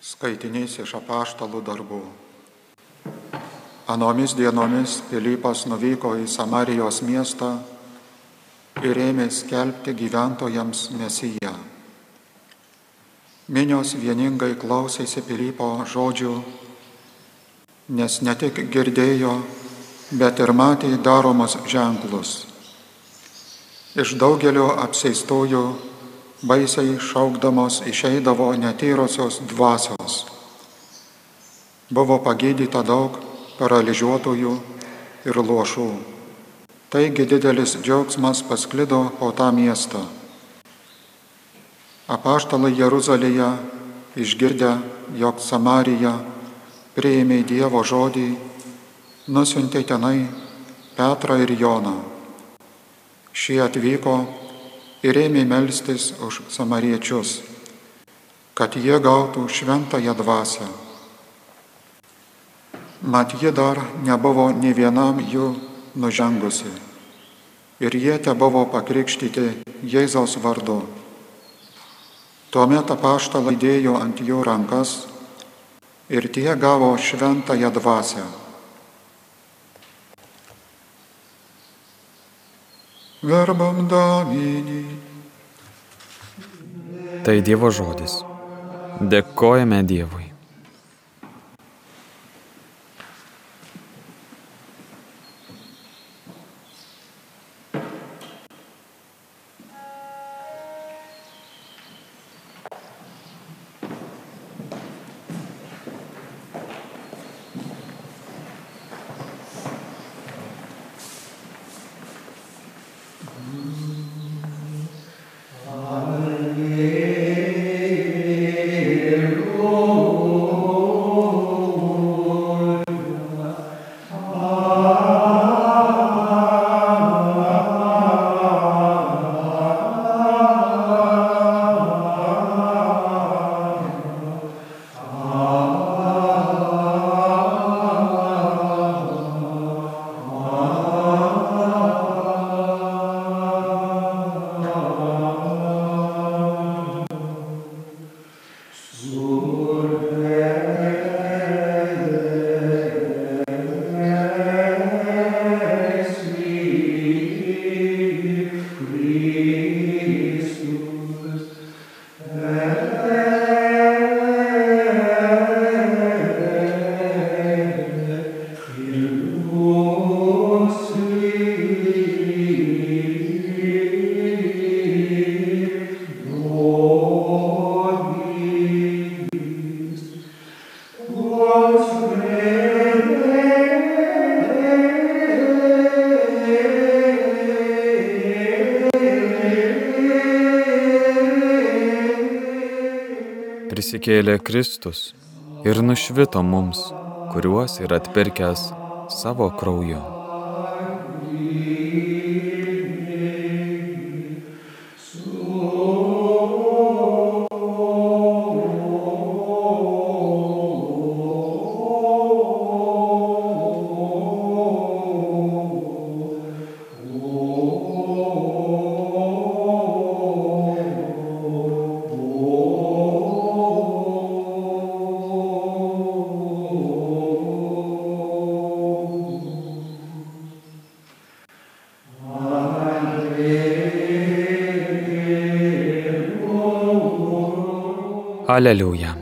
Skaitinys iš apaštalų darbų. Anomis dienomis Pilypas nuvyko į Samarijos miestą ir ėmė skelbti gyventojams mesiją. Minios vieningai klausėsi Pilypo žodžių, nes ne tik girdėjo, bet ir matė daromus ženklus. Iš daugelio apseistojų baisiai šaukdamos išeidavo netyrosios dvasios. Buvo pagydyta daug paralyžiuotojų ir lošų. Taigi didelis džiaugsmas pasklido po tą miestą. Apaštalai Jeruzalėje išgirdę, jog Samarija priėmė Dievo žodį, nusiuntė tenai Petrą ir Joną. Šie atvyko ir ėmė melstis už samariečius, kad jie gautų šventąją dvasę. Mat ji dar nebuvo ne vienam jų nužengusi ir jie te buvo pakrikštyti Jėzaus vardu. Tuomet apaštalai dėjo ant jų rankas ir tie gavo šventąją dvasę. Verbam Dominį. Tai Dievo žodis. Dėkojame Dievui. Prisikėlė Kristus ir nušvito mums, kuriuos ir atpirkęs savo krauju. Aleliuja.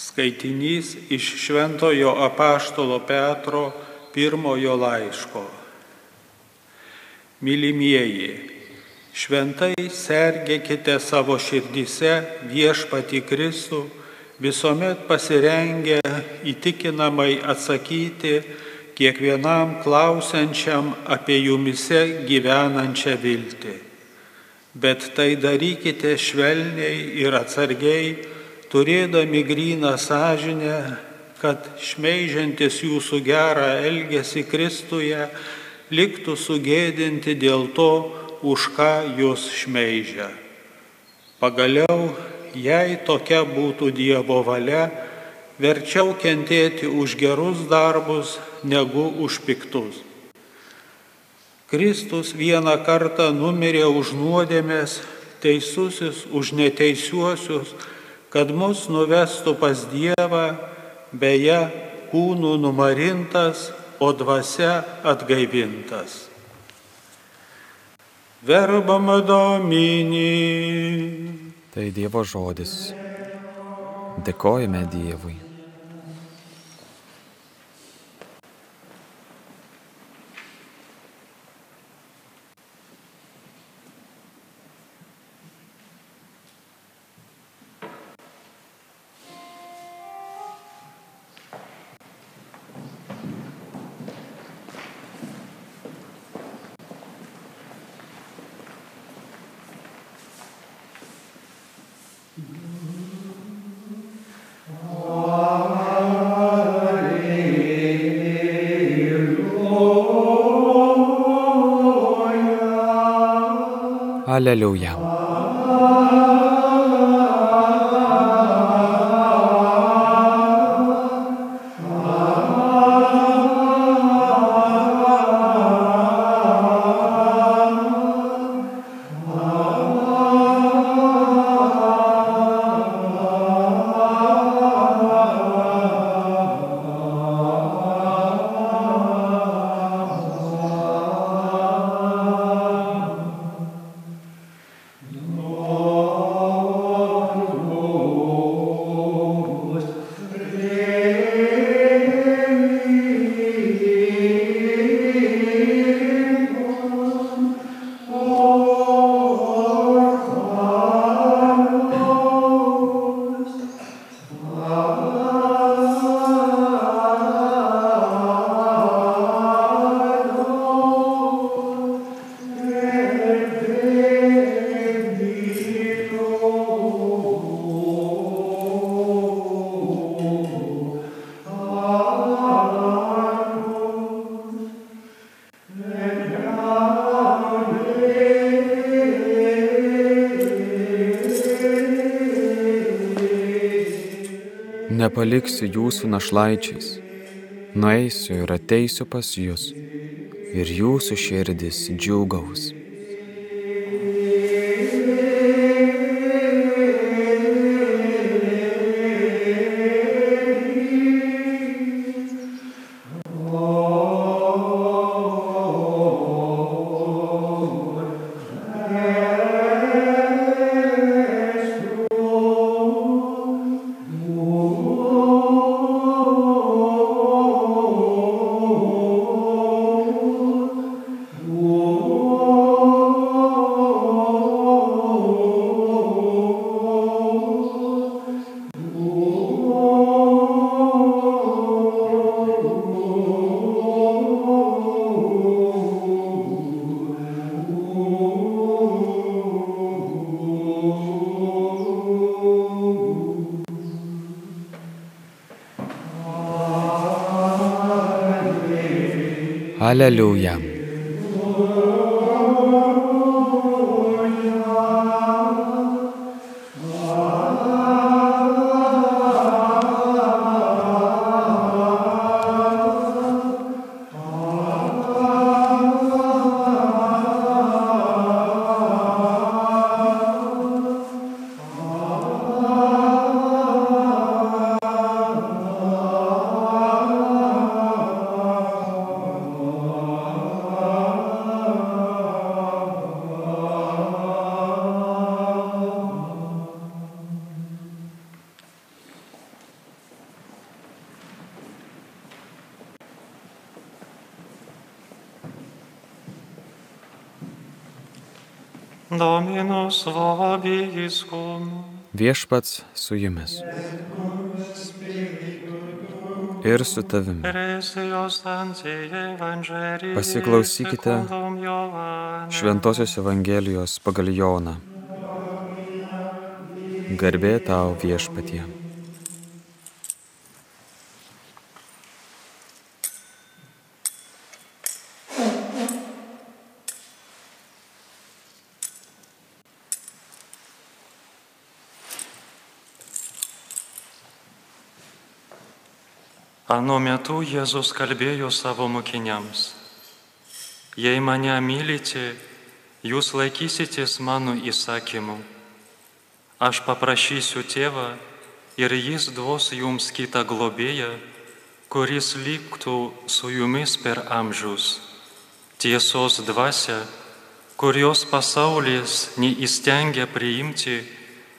Skaitinys iš Šventojo apaštalo Petro pirmojo laiško. Mylimieji, šventai sergėkite savo širdyse viešpati Kristų, visuomet pasirengę įtikinamai atsakyti kiekvienam klausiančiam apie jumise gyvenančią viltį. Bet tai darykite švelniai ir atsargiai, turėdami gryną sąžinę, kad šmeižiantis jūsų gerą elgesį Kristuje liktų sugėdinti dėl to, už ką jūs šmeižia. Pagaliau, jei tokia būtų Dievo valia, verčiau kentėti už gerus darbus negu už piktus. Kristus vieną kartą numirė už nuodėmės, teisusis už neteisiuosius, kad mus nuvestų pas Dievą, beje, kūnų numarintas, o dvasia atgaivintas. Verbama domini. Tai Dievo žodis. Dėkojame Dievui. Aleliuja. Nepaliksiu jūsų našlaičiais, nueisiu ir ateisiu pas jūs, ir jūsų širdis džiugaus. Aleliuja. Dominus vobiscum. Viešpats su jumis. Ir su tavimi. Pasiklausykite Šventojios Evangelijos pagal Joną. Garbė tau viešpatie. Anu metu Jėzus kalbėjo savo mokiniams. Jei mane mylite, jūs laikysitės mano įsakymų. Aš paprašysiu tėvą ir jis duos jums kitą globėją, kuris liktų su jumis per amžius. Tiesos dvasia, kurios pasaulis neįstengia priimti,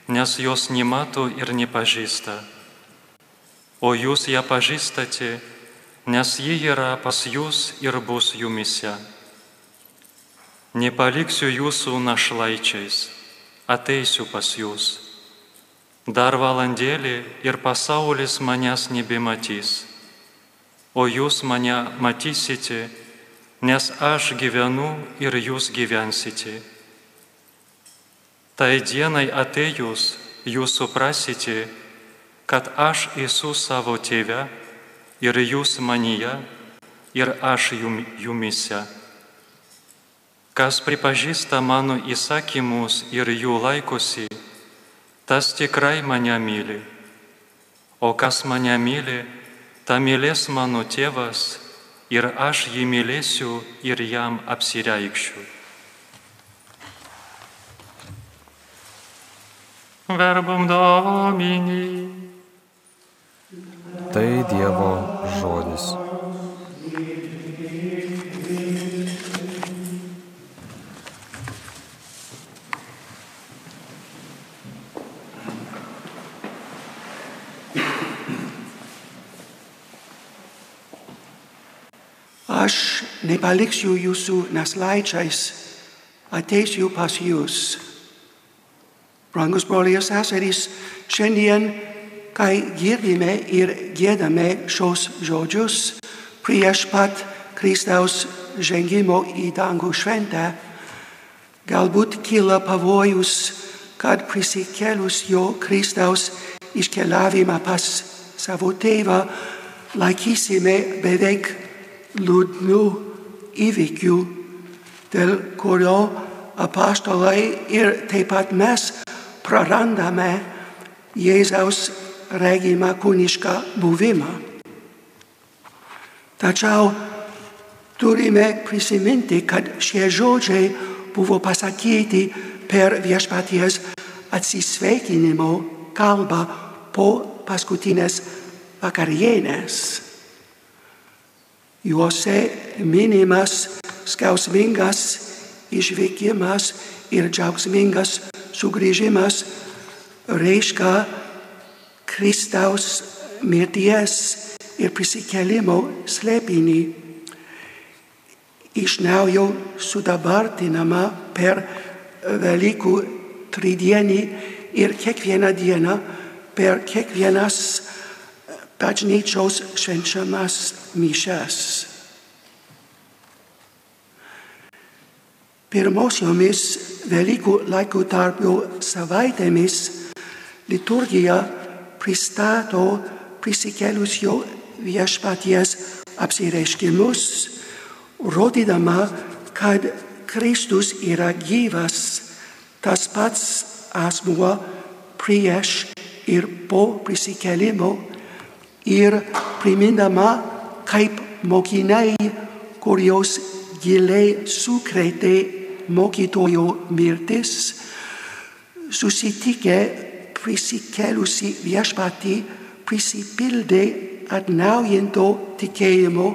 nes jos nemato ir nepažįsta o jūs ją pažįstate, nes ji yra pas jūs ir bus jumise. Nepaliksiu jūsų našlaičiais, ateisiu pas jūs. Dar valandėlį ir pasaulis manęs nebematys, o jūs mane matysite, nes aš gyvenu ir jūs gyvensite. Tai dienai atejus jūs suprasite, kad aš esu savo tėve ir jūs manyje ir aš jum, jumise. Kas pripažįsta mano įsakymus ir jų laikosi, tas tikrai mane myli. O kas mane myli, ta mylės mano tėvas ir aš jį mylėsiu ir jam apsireikščiu. Verbum Domini. Tai Dievo žodis. Aš nepaliksiu jūsų neslaičiais, ateisiu pas jūs. Brangus broliai ir seserys, šiandien kai girdime ir gėdame šios žodžius prieš pat Kristaus žengimo į dangų šventę, galbūt kyla pavojus, kad prisikėlus jo Kristaus iškeliavimą pas savo tėvą laikysime beveik liūdnų įvykių, dėl kurio apaštalai ir taip pat mes prarandame Jėzaus regimą kūnišką buvimą. Tačiau turime prisiminti, kad šie žodžiai buvo pasakyti per viešpaties atsisveikinimo kalbą po paskutinės vakarienės. Juose minimas skausmingas išvykimas ir džiaugsmingas sugrįžimas reiškia Kristaus mirties ir prisikelimo slėpinį iš naujo sudabartinama per Velykų tridienį ir kiekvieną dieną per kiekvienas bažnyčios švenčiamas mišes. Pirmosiomis Velykų laikų tarpio savaitėmis liturgija pristato prisikėlusio viešpaties apsireiškimus, rodydama, kad Kristus yra gyvas, tas pats asmuo prieš ir po prisikėlimo ir primindama, kaip mokiniai, kurios giliai sukrėtė mokytojo mirtis, susitikę prisikėlusi viešpatį prisipildė atnaujinto tikėjimo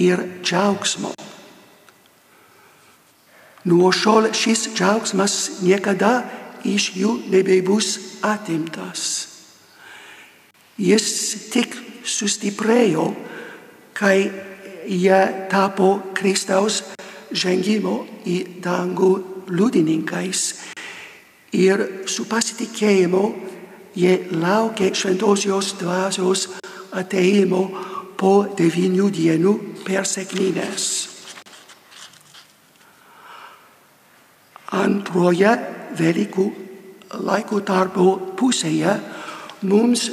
ir džiaugsmo. Nuo šiol šis džiaugsmas niekada iš jų nebebus atimtas. Jis tik sustiprėjo, kai jie tapo Kristaus žengimo į dangų liudininkais ir su pasitikėjimu jie laukė šventosios dvasios ateimo po devynių dienų per sekmines. Antroje Velykų laiko tarpo pusėje mums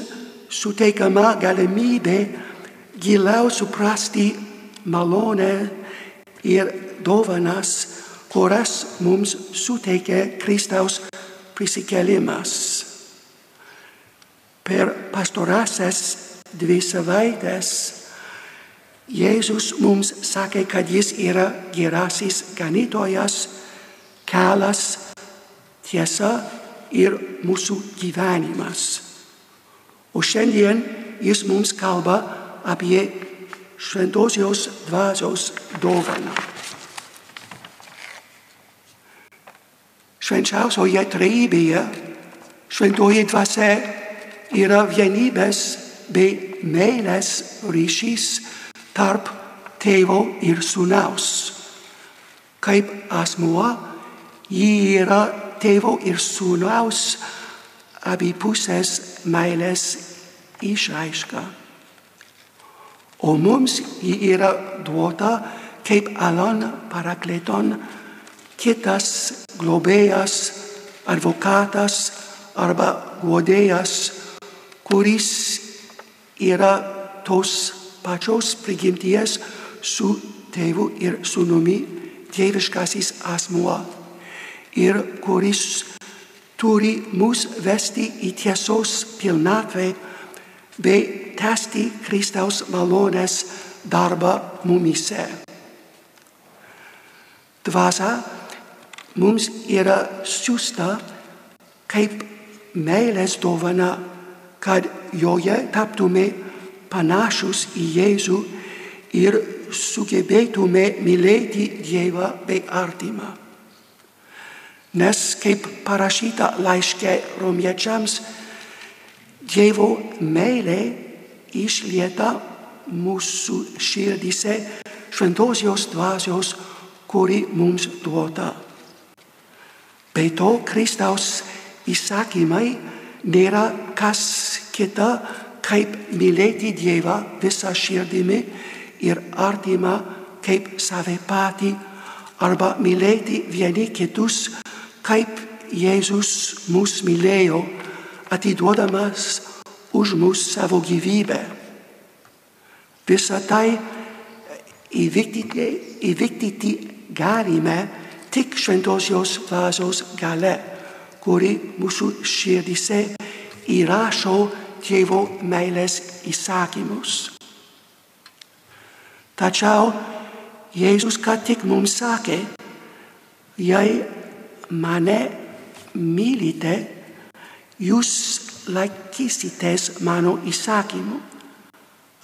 suteikiama galimybė giliau suprasti malonę ir dovanas, kurias mums suteikia Kristaus prisikėlimas. Per pastorasias dvi savaitės Jėzus mums sakė, kad jis yra gerasis ganytojas, kelias, tiesa ir mūsų gyvenimas. O šiandien jis mums kalba apie šventosios dvasios dovaną. Švenčiausioje trejybėje šventoji dvasia yra vienybės bei meilės ryšys tarp tėvo ir sūnaus. Kaip asmuo, ji yra tėvo ir sūnaus abipusės meilės išraiška. O mums ji yra duota kaip Alon parakleton, kitas globėjas, advokatas arba guodėjas, kuris yra tos pačios prigimties su tėvu ir sūnumi, tėviškasis asmuo ir kuris turi mus vesti į tiesos pilnatvę bei tęsti Kristaus malonės darbą mumise. Dvasia mums yra siūsta kaip meilės dovana, kad joje taptume panašus į Jėzų ir sugebėtume mylėti Dievą bei artimą. Nes kaip parašyta laiške romiečiams, Dievo meilė išlieta mūsų širdise šventosios dvasios, kuri mums duota. Be to, Kristaus įsakymai nėra kas kita, kaip mylėti Dievą visą širdimi ir artimą kaip save patį, arba mylėti vieni kitus, kaip Jėzus mus mylėjo, atiduodamas už mus savo gyvybę. Visą tai įvykdyti, įvykdyti galime tik šventosios dvasios gale, kuri mūsų širdise įrašo Dievo meilės įsakymus. Tačiau Jėzus ką tik mums sakė, jei mane mylite, jūs laikysitės mano įsakymų.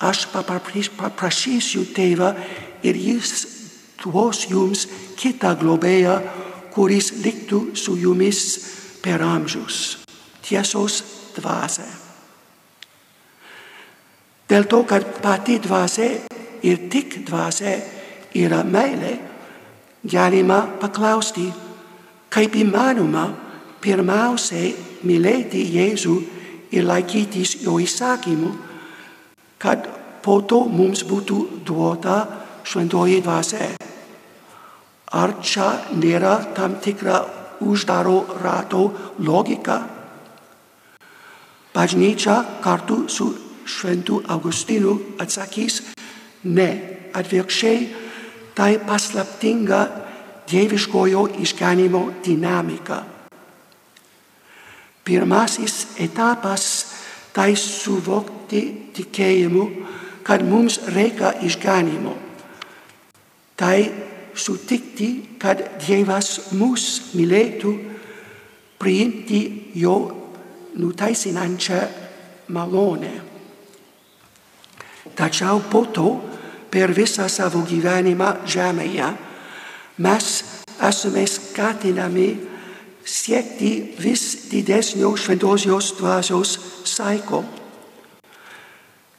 Aš paprašysiu tėvą ir jis duos jums kitą globėją, kuris liktų su jumis per amžius. Tiesos dvasia. Dėl to, kad pati dvasia ir tik dvasia yra meilė, galima paklausti, kaip įmanoma pirmiausiai mylėti Jėzų ir laikytis jo įsakymų, kad po to mums būtų duota šventoji dvasia. Ar čia nėra tam tikra uždaro rato logika? Bažnyčia kartu su šventų Augustinų atsakys, ne, atvirkščiai, tai paslaptinga dieviškojo išganimo dinamika. Pirmasis etapas tai suvokti tikėjimu, kad mums reikia išganimo. Tai sutikti, kad Dievas mus mylėtų, priimti jo nuteisinančią malonę. Tačiau po to, per visą savo gyvenimą žemėje, mes esame skatinami siekti vis didesnio šventosios dvasios saiko.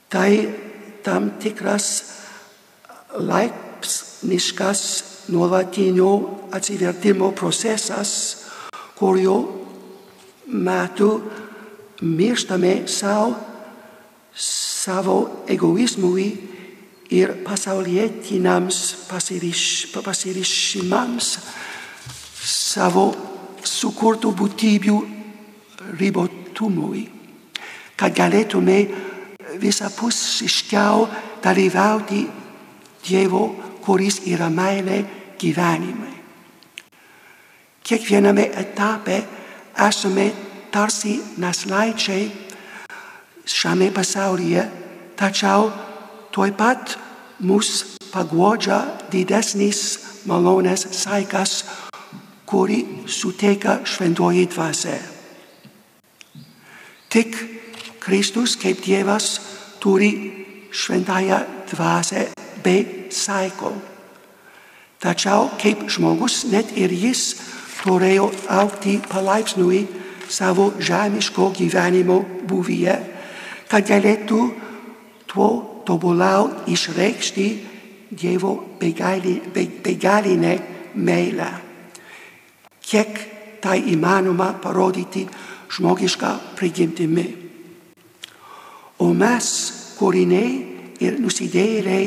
Tai tam tikras laipsniškas nuolatinio atsivertimo procesas, kurio metu mirštame savo, savo egoizmui ir pasaulietiniams pasiriš, pasirišimams savo sukurtų būtybių ribotumui, kad galėtume visapusiškiau dalyvauti Dievo, kuris yra meilė gyvenime. Kiekviename etape esame tarsi naslaičiai šiame pasaulyje, tačiau tuoj pat mus paguodžia didesnis malonės saikas, kurį suteikia šventoji dvasia. Tik Kristus kaip Dievas turi šventąją dvasę be saiko. Tačiau kaip žmogus net ir jis turėjo aukti palaipsniui savo žemiško gyvenimo buvyje, kad galėtų tuo tobulau išreikšti Dievo begalinę meilę. Kiek tai įmanoma parodyti žmogišką prigimtimi. O mes, kūriniai ir nusidėjėliai,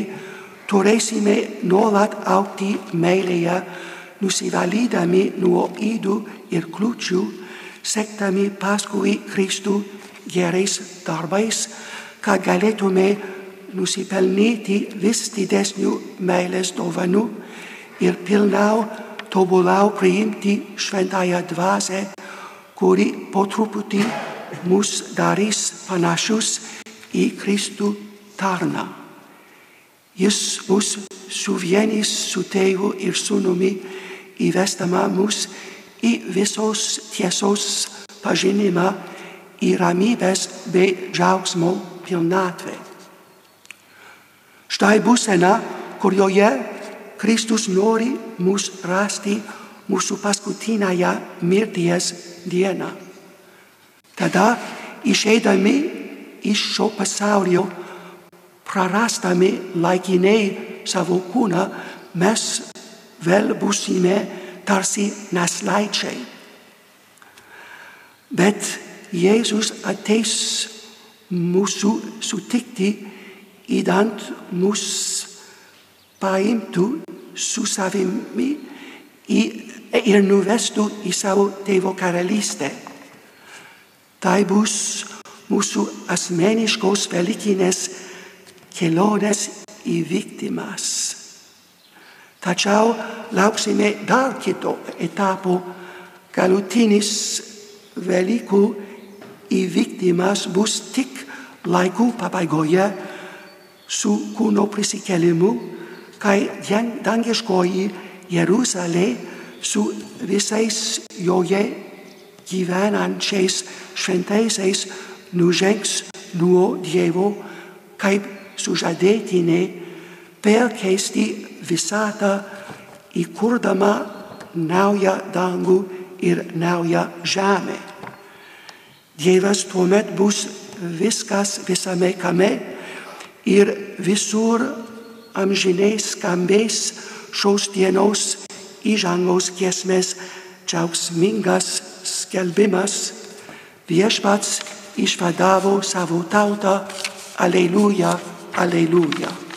turėsime nuolat aukti meilėje, nusivalydami nuo įdų ir kliūčių, sektami paskui Kristų gerais darbais, kad galėtume nusipelnyti vis didesnių meilės dovanų ir pilnau tobulau priimti šventąją dvasę, kuri po truputį mus darys panašus į Kristų tarną. Jis mus suvienys su tėvu ir sūnumi, įvestama mus į visos tiesos pažinimą, į ramybės bei džiaugsmo pilnatvę. Štai būsena, kurioje Kristus nori mus rasti mūsų paskutinąją mirties dieną. Tada išeidami iš šio pasaulio, prarastame laikinei savokuna mes velbusime tarsi naslaice. Bet Iesus ateis musu sutikti idant mus paimtu susavimi i ir nuvestu isau te vocareliste. Taibus musu asmeniskos velicines kelionės įvykdymas. Tačiau lauksime dar kito etapo, galutinis Velykų įvykdymas bus tik laikų pabaigoje su kūno prisikelimu, kai dangiškoji Jeruzalė su visais joje gyvenančiais šventaisiais nužengs nuo Dievo kaip sužadėtinė perkeisti visatą įkurdama naują dangų ir naują žemę. Dievas tuomet bus viskas visame kame ir visur amžiniai skambės šios dienos įžangos giesmės džiaugsmingas skelbimas. Viešpats išvadavo savo tautą, aleluja, aleluja.